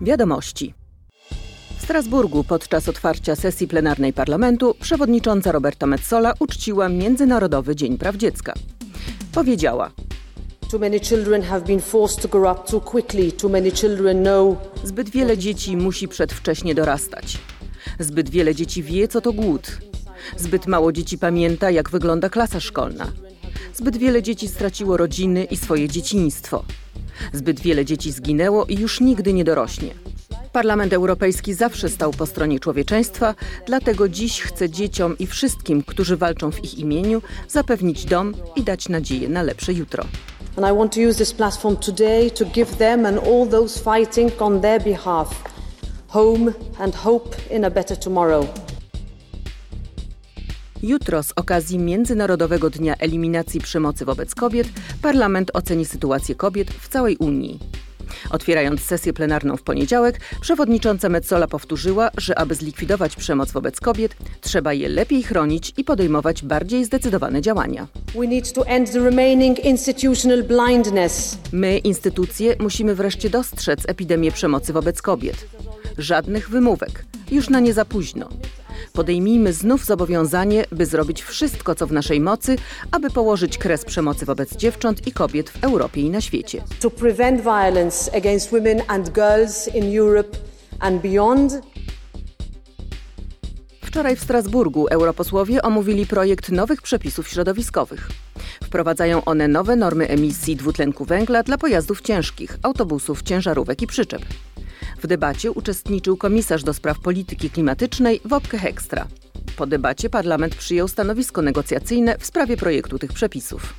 Wiadomości. W Strasburgu podczas otwarcia sesji plenarnej parlamentu przewodnicząca Roberta Metsola uczciła Międzynarodowy Dzień Praw Dziecka. Powiedziała: Zbyt wiele dzieci musi przedwcześnie dorastać. Zbyt wiele dzieci wie, co to głód. Zbyt mało dzieci pamięta, jak wygląda klasa szkolna. Zbyt wiele dzieci straciło rodziny i swoje dzieciństwo. Zbyt wiele dzieci zginęło i już nigdy nie dorośnie. Parlament Europejski zawsze stał po stronie człowieczeństwa, dlatego dziś chce dzieciom i wszystkim, którzy walczą w ich imieniu, zapewnić dom i dać nadzieję na lepsze jutro. And I want to use this platform today to give them and all those fighting on their behalf home and hope in a better tomorrow. Jutro z okazji Międzynarodowego Dnia Eliminacji Przemocy wobec Kobiet Parlament oceni sytuację kobiet w całej Unii. Otwierając sesję plenarną w poniedziałek, przewodnicząca Metzola powtórzyła, że aby zlikwidować przemoc wobec kobiet, trzeba je lepiej chronić i podejmować bardziej zdecydowane działania. My, instytucje, musimy wreszcie dostrzec epidemię przemocy wobec kobiet. Żadnych wymówek. Już na nie za późno. Podejmijmy znów zobowiązanie, by zrobić wszystko, co w naszej mocy, aby położyć kres przemocy wobec dziewcząt i kobiet w Europie i na świecie. To prevent violence against women and girls in Europe and beyond. Wczoraj w Strasburgu europosłowie omówili projekt nowych przepisów środowiskowych. Wprowadzają one nowe normy emisji dwutlenku węgla dla pojazdów ciężkich, autobusów, ciężarówek i przyczep. W debacie uczestniczył komisarz do spraw polityki klimatycznej Wopke Hekstra. Po debacie parlament przyjął stanowisko negocjacyjne w sprawie projektu tych przepisów.